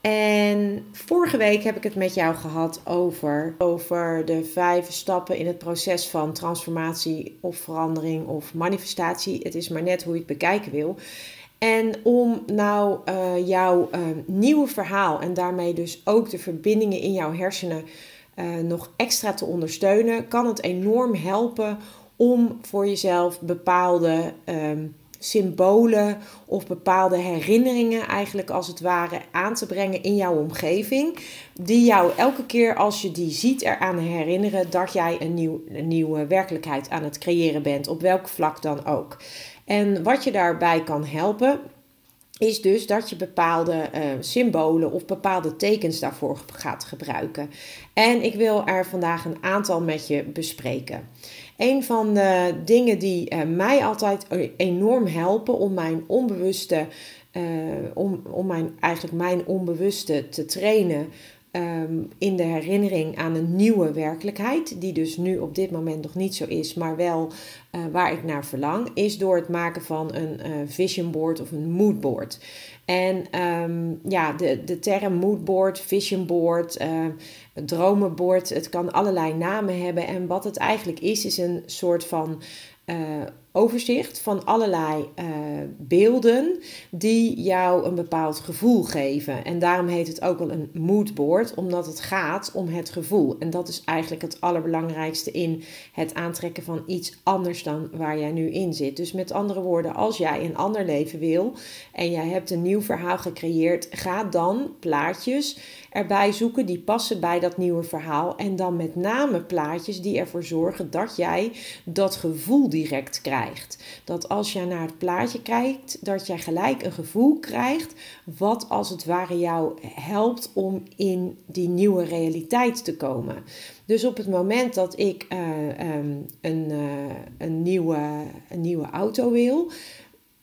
En vorige week heb ik het met jou gehad over, over de vijf stappen in het proces van transformatie of verandering of manifestatie. Het is maar net hoe je het bekijken wil. En om nou uh, jouw uh, nieuwe verhaal en daarmee dus ook de verbindingen in jouw hersenen uh, nog extra te ondersteunen, kan het enorm helpen om voor jezelf bepaalde um, symbolen of bepaalde herinneringen eigenlijk als het ware aan te brengen in jouw omgeving. Die jou elke keer als je die ziet eraan herinneren dat jij een, nieuw, nieuwe werkelijkheid aan het creëren bent. Op welk vlak dan ook. En wat je daarbij kan helpen is dus dat je bepaalde uh, symbolen of bepaalde tekens daarvoor gaat gebruiken. En ik wil er vandaag een aantal met je bespreken. Een van de dingen die uh, mij altijd enorm helpen om mijn onbewuste, uh, om, om mijn, eigenlijk mijn onbewuste te trainen um, in de herinnering aan een nieuwe werkelijkheid, die dus nu op dit moment nog niet zo is, maar wel waar ik naar verlang, is door het maken van een uh, vision board of een mood board. En um, ja, de, de term moodboard, vision board, dromenbord, het kan allerlei namen hebben. En wat het eigenlijk is, is een soort van uh, overzicht van allerlei uh, beelden die jou een bepaald gevoel geven. En daarom heet het ook wel een moodboard, omdat het gaat om het gevoel. En dat is eigenlijk het allerbelangrijkste in het aantrekken van iets anders dan waar jij nu in zit. Dus met andere woorden, als jij een ander leven wil en jij hebt een nieuw verhaal gecreëerd, ga dan plaatjes erbij zoeken die passen bij dat nieuwe verhaal. En dan met name plaatjes die ervoor zorgen dat jij dat gevoel direct krijgt. Dat als jij naar het plaatje kijkt, dat jij gelijk een gevoel krijgt wat als het ware jou helpt om in die nieuwe realiteit te komen. Dus op het moment dat ik uh, um, een, uh, een, nieuwe, een nieuwe auto wil,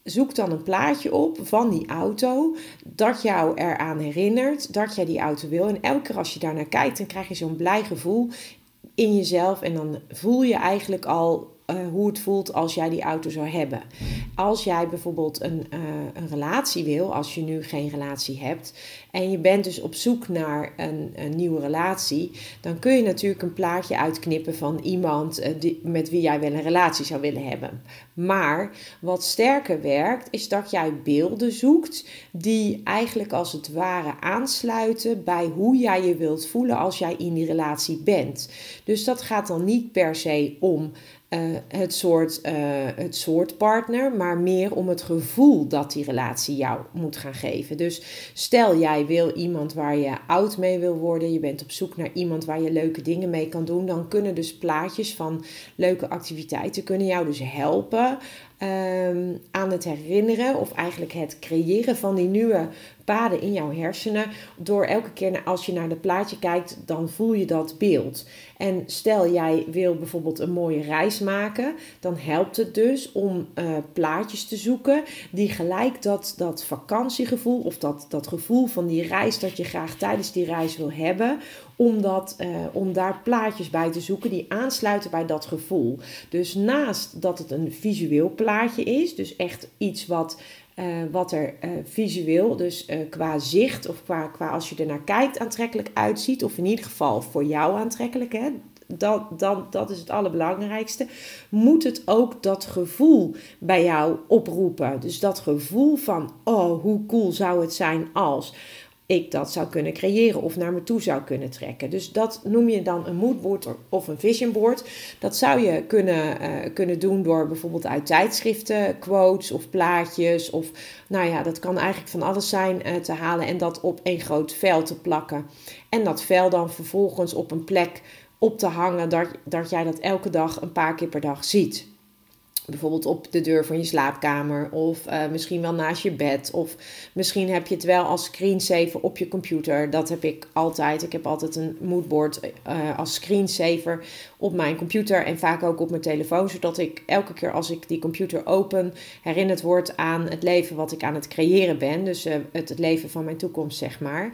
zoek dan een plaatje op van die auto dat jou eraan herinnert dat jij die auto wil. En elke keer als je daarnaar kijkt, dan krijg je zo'n blij gevoel in jezelf. En dan voel je eigenlijk al uh, hoe het voelt als jij die auto zou hebben. Als jij bijvoorbeeld een, uh, een relatie wil, als je nu geen relatie hebt, en je bent dus op zoek naar een, een nieuwe relatie, dan kun je natuurlijk een plaatje uitknippen van iemand uh, die, met wie jij wel een relatie zou willen hebben. Maar wat sterker werkt, is dat jij beelden zoekt die eigenlijk als het ware aansluiten bij hoe jij je wilt voelen als jij in die relatie bent. Dus dat gaat dan niet per se om uh, het, soort, uh, het soort partner, maar meer om het gevoel dat die relatie jou moet gaan geven. Dus stel jij wil iemand waar je oud mee wil worden, je bent op zoek naar iemand waar je leuke dingen mee kan doen, dan kunnen dus plaatjes van leuke activiteiten kunnen jou dus helpen um, aan het herinneren of eigenlijk het creëren van die nieuwe paden in jouw hersenen. Door elke keer als je naar het plaatje kijkt, dan voel je dat beeld. En stel jij wil bijvoorbeeld een mooie reis maken, dan helpt het dus om uh, plaatjes te zoeken die gelijk dat, dat vakantiegevoel of dat, dat gevoel van die reis dat je graag tijdens die reis wil hebben, om, dat, uh, om daar plaatjes bij te zoeken die aansluiten bij dat gevoel. Dus naast dat het een visueel plaatje is, dus echt iets wat uh, wat er uh, visueel, dus qua zicht of qua, qua als je er naar kijkt, aantrekkelijk uitziet. Of in ieder geval voor jou aantrekkelijk. Hè? Dat, dat, dat is het allerbelangrijkste. Moet het ook dat gevoel bij jou oproepen. Dus dat gevoel van, oh, hoe cool zou het zijn als ik dat zou kunnen creëren of naar me toe zou kunnen trekken. Dus dat noem je dan een moodboard of een vision board. Dat zou je kunnen, uh, kunnen doen door bijvoorbeeld uit tijdschriften quotes of plaatjes of nou ja, dat kan eigenlijk van alles zijn uh, te halen en dat op een groot vel te plakken. En dat vel dan vervolgens op een plek op te hangen dat, dat jij dat elke dag een paar keer per dag ziet. Bijvoorbeeld op de deur van je slaapkamer of uh, misschien wel naast je bed. Of misschien heb je het wel als screensaver op je computer. Dat heb ik altijd. Ik heb altijd een moodboard uh, als screensaver op mijn computer en vaak ook op mijn telefoon. Zodat ik elke keer als ik die computer open herinnerd word aan het leven wat ik aan het creëren ben. Dus het, het leven van mijn toekomst, zeg maar.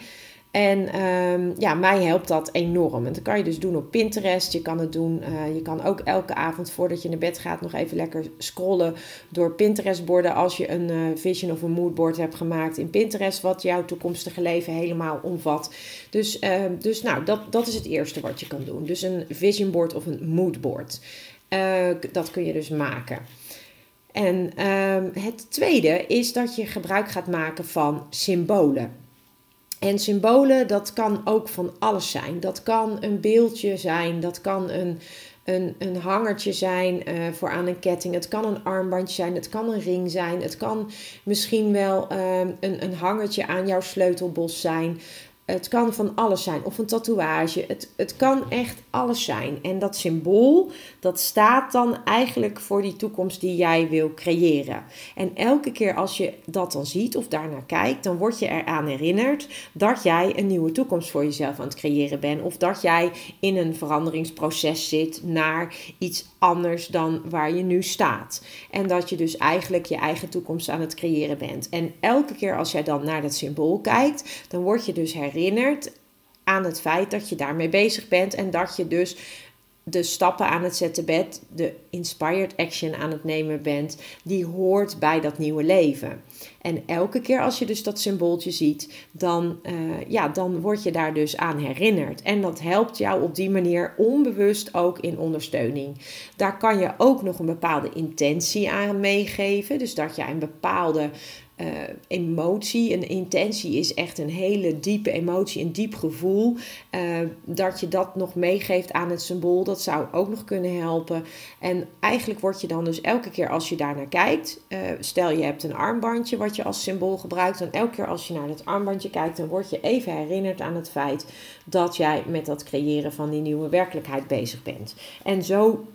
En um, ja, mij helpt dat enorm. En dat kan je dus doen op Pinterest. Je kan het doen, uh, je kan ook elke avond voordat je naar bed gaat nog even lekker scrollen door Pinterest-borden. Als je een uh, vision of een moodboard hebt gemaakt in Pinterest, wat jouw toekomstige leven helemaal omvat. Dus, uh, dus nou, dat, dat is het eerste wat je kan doen. Dus een vision board of een moodboard. Eh, dat kun je dus maken. En um, het tweede is dat je gebruik gaat maken van symbolen. En symbolen, dat kan ook van alles zijn. Dat kan een beeldje zijn, dat kan een, een, een hangertje zijn uh, voor aan een ketting. Het kan een armbandje zijn, het kan een ring zijn. Het kan misschien wel uh, een, een hangertje aan jouw sleutelbos zijn. Het kan van alles zijn, of een tatoeage. Het, het kan echt alles zijn. En dat symbool, dat staat dan eigenlijk voor die toekomst die jij wil creëren. En elke keer als je dat dan ziet of daarnaar kijkt, dan word je eraan herinnerd dat jij een nieuwe toekomst voor jezelf aan het creëren bent. Of dat jij in een veranderingsproces zit naar iets anders dan waar je nu staat. En dat je dus eigenlijk je eigen toekomst aan het creëren bent. En elke keer als jij dan naar dat symbool kijkt, dan word je dus herinnerd aan het feit dat je daarmee bezig bent en dat je dus de stappen aan het zetten bent, de inspired action aan het nemen bent, die hoort bij dat nieuwe leven. En elke keer als je dus dat symbooltje ziet, dan, uh, ja, dan word je daar dus aan herinnerd. En dat helpt jou op die manier onbewust ook in ondersteuning. Daar kan je ook nog een bepaalde intentie aan meegeven. Dus dat je een bepaalde uh, emotie, een intentie is echt een hele diepe emotie, een diep gevoel. Uh, dat je dat nog meegeeft aan het symbool, dat zou ook nog kunnen helpen. En eigenlijk word je dan dus elke keer als je daar naar kijkt, uh, stel je hebt een armbandje wat je als symbool gebruikt, en elke keer als je naar dat armbandje kijkt, dan word je even herinnerd aan het feit dat jij met dat creëren van die nieuwe werkelijkheid bezig bent. En zo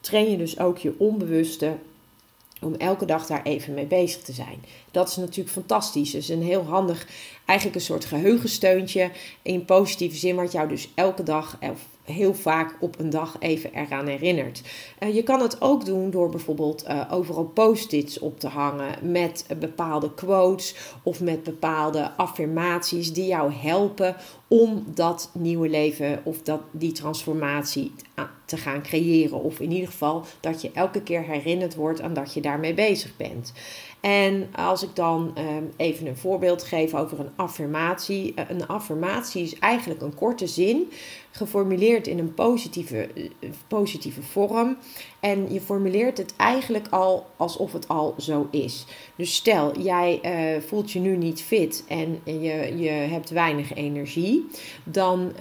train je dus ook je onbewuste om elke dag daar even mee bezig te zijn. Dat is natuurlijk fantastisch. Dus een heel handig, eigenlijk een soort geheugensteuntje in positieve zin, wat jou dus elke dag of heel vaak op een dag even eraan herinnert. Uh, je kan het ook doen door bijvoorbeeld uh, overal post-its op te hangen met uh, bepaalde quotes of met bepaalde affirmaties die jou helpen om dat nieuwe leven of dat, die transformatie te gaan creëren. Of in ieder geval dat je elke keer herinnerd wordt aan dat je daarmee bezig bent. En als ik dan um, even een voorbeeld geef over een affirmatie. Een affirmatie is eigenlijk een korte zin, geformuleerd in een positieve, positieve vorm. En je formuleert het eigenlijk al alsof het al zo is. Dus stel, jij uh, voelt je nu niet fit en je, je hebt weinig energie. Dan,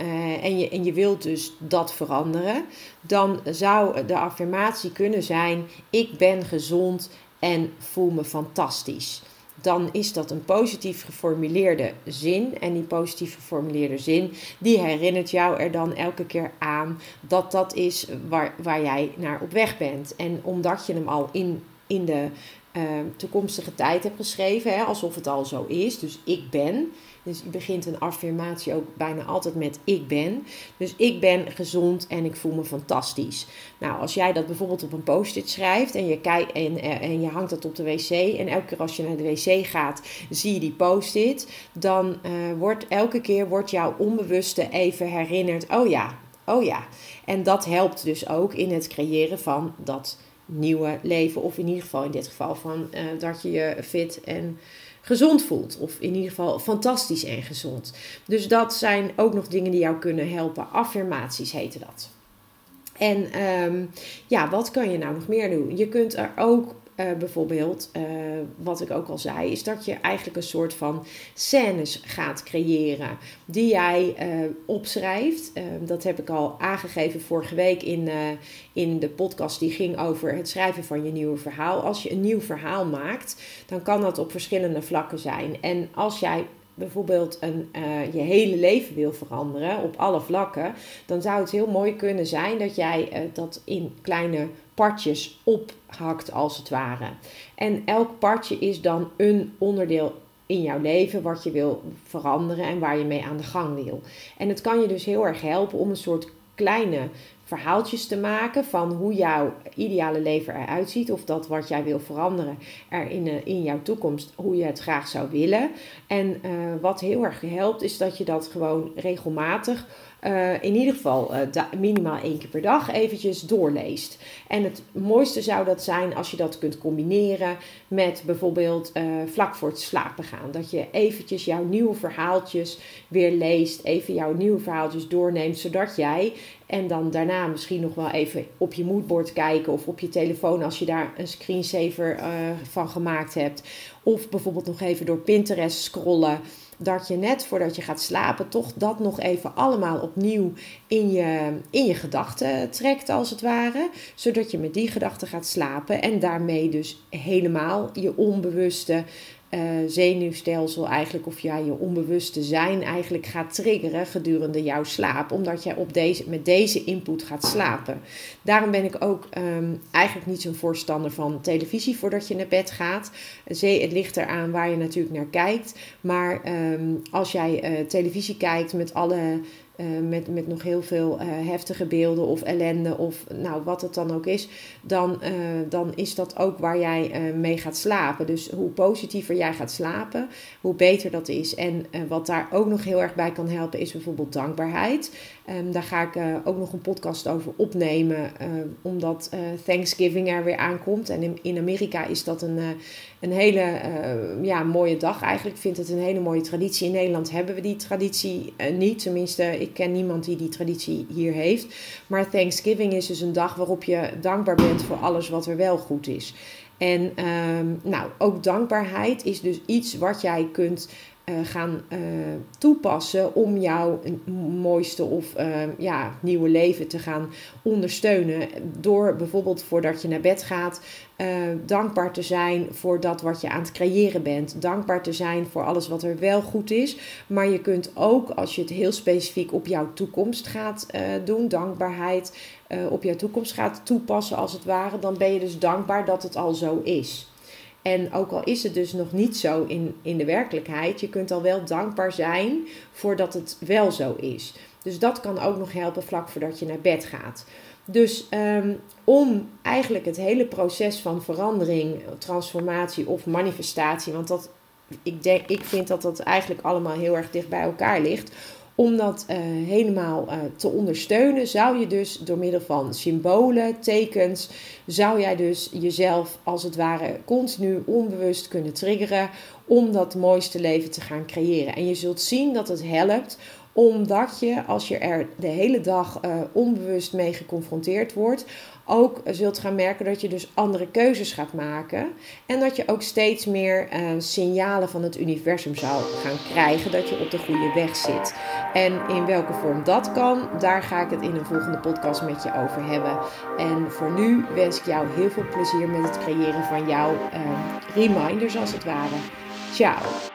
en, je, en je wilt dus dat veranderen. Dan zou de affirmatie kunnen zijn: Ik ben gezond en voel me fantastisch. Dan is dat een positief geformuleerde zin. En die positief geformuleerde zin, die herinnert jou er dan elke keer aan dat dat is waar, waar jij naar op weg bent. En omdat je hem al in, in de uh, toekomstige tijd hebt geschreven, hè, alsof het al zo is. Dus ik ben. Dus je begint een affirmatie ook bijna altijd met ik ben. Dus ik ben gezond en ik voel me fantastisch. Nou, als jij dat bijvoorbeeld op een post-it schrijft en je, kijkt en, eh, en je hangt dat op de wc. En elke keer als je naar de wc gaat, zie je die post-it. Dan uh, wordt elke keer wordt jouw onbewuste even herinnerd. Oh ja, oh ja. En dat helpt dus ook in het creëren van dat nieuwe leven. Of in ieder geval in dit geval van uh, dat je je fit en gezond voelt. Of in ieder geval fantastisch en gezond. Dus dat zijn ook nog dingen die jou kunnen helpen. Affirmaties heten dat. En um, ja, wat kan je nou nog meer doen? Je kunt er ook eh, bijvoorbeeld, eh, wat ik ook al zei, is dat je eigenlijk een soort van scènes gaat creëren die jij uh, opschrijft. dat heb ik al aangegeven vorige week in, in de podcast die ging over het schrijven van je nieuwe verhaal. Als je een nieuw verhaal maakt, dan kan dat op verschillende vlakken zijn. En als jij bijvoorbeeld een, je hele leven wil veranderen op alle vlakken, dan zou het heel mooi kunnen zijn dat jij dat in kleine partjes ophakt als het ware. En elk partje is dan een onderdeel in jouw leven wat je wil veranderen en waar je mee aan de gang wil. En het kan je dus heel erg helpen om een soort kleine verhaaltjes te maken van hoe jouw ideale leven eruit ziet. Of dat wat jij wil veranderen er in, eh, in jouw toekomst, hoe je het graag zou willen. En uh, wat heel erg helpt, is dat je dat gewoon regelmatig uh, in ieder geval minimaal één keer per dag eventjes doorleest. En het mooiste zou dat zijn als je dat kunt combineren met bijvoorbeeld vlak voor het slapen gaan. Dat je eventjes jouw nieuwe verhaaltjes weer leest, even jouw nieuwe verhaaltjes doorneemt, zodat jij en dan daarna misschien nog wel even op je moodboard kijken of op je telefoon als je daar een screensaver van gemaakt hebt. Of bijvoorbeeld nog even door Pinterest scrollen dat je net voordat je gaat slapen toch dat nog even allemaal opnieuw in je, in je gedachten trekt, als het ware. Zodat je met die gedachten gaat slapen en daarmee dus helemaal je onbewuste uh, zenuwstelsel eigenlijk, of ja, je onbewuste zijn eigenlijk gaat triggeren gedurende jouw slaap, omdat jij op deze, met deze input gaat slapen. Daarom ben ik ook ehm, eigenlijk niet zo'n voorstander van televisie voordat je naar bed gaat. Het ligt eraan waar je natuurlijk naar kijkt, maar ehm, als jij uh, televisie kijkt met alle uh, met, met nog heel veel uh, heftige beelden of ellende of nou, wat het dan ook is, dan, uh, dan is dat ook waar jij mee gaat slapen. Dus hoe positiever jij gaat slapen, hoe beter dat is. En wat daar ook nog heel erg bij kan helpen, is bijvoorbeeld dankbaarheid. Um, daar ga ik ook nog een podcast over opnemen, omdat Thanksgiving er weer aankomt. En in, Amerika is dat een, een hele ja, mooie dag. Eigenlijk vind het een hele mooie traditie. In Nederland hebben we die traditie niet, tenminste ik ken niemand die die traditie hier heeft. Maar Thanksgiving is dus een dag waarop je dankbaar bent voor alles wat er wel goed is. En ehm, nou, ook dankbaarheid is dus iets wat jij kunt uh, gaan uh, toepassen om jouw mooiste of uh, ja, nieuwe leven te gaan ondersteunen. Door bijvoorbeeld voordat je naar bed gaat, dankbaar te zijn voor dat wat je aan het creëren bent. Dankbaar te zijn voor alles wat er wel goed is. Maar je kunt ook, als je het heel specifiek op jouw toekomst gaat doen, dankbaarheid op jouw toekomst gaat toepassen als het ware, dan ben je dus dankbaar dat het al zo is. En ook al is het dus nog niet zo in, in de werkelijkheid, je kunt al wel dankbaar zijn voordat het wel zo is. Dus dat kan ook nog helpen vlak voordat je naar bed gaat. Dus um, om eigenlijk het hele proces van verandering, transformatie of manifestatie, want dat, ik, denk, ik vind dat dat eigenlijk allemaal heel erg dicht bij elkaar ligt om dat uh, helemaal uh, te ondersteunen, zou je dus door middel van symbolen, tekens, zou jij dus jezelf als het ware continu onbewust kunnen triggeren om dat mooiste leven te gaan creëren. En je zult zien dat het helpt omdat je, als je er de hele dag uh, onbewust mee geconfronteerd wordt, ook zult gaan merken dat je dus andere keuzes gaat maken. En dat je ook steeds meer uh, signalen van het universum zou gaan krijgen dat je op de goede weg zit. En in welke vorm dat kan, daar ga ik het in een volgende podcast met je over hebben. En voor nu wens ik jou heel veel plezier met het creëren van jouw uh, reminders als het ware. Ciao!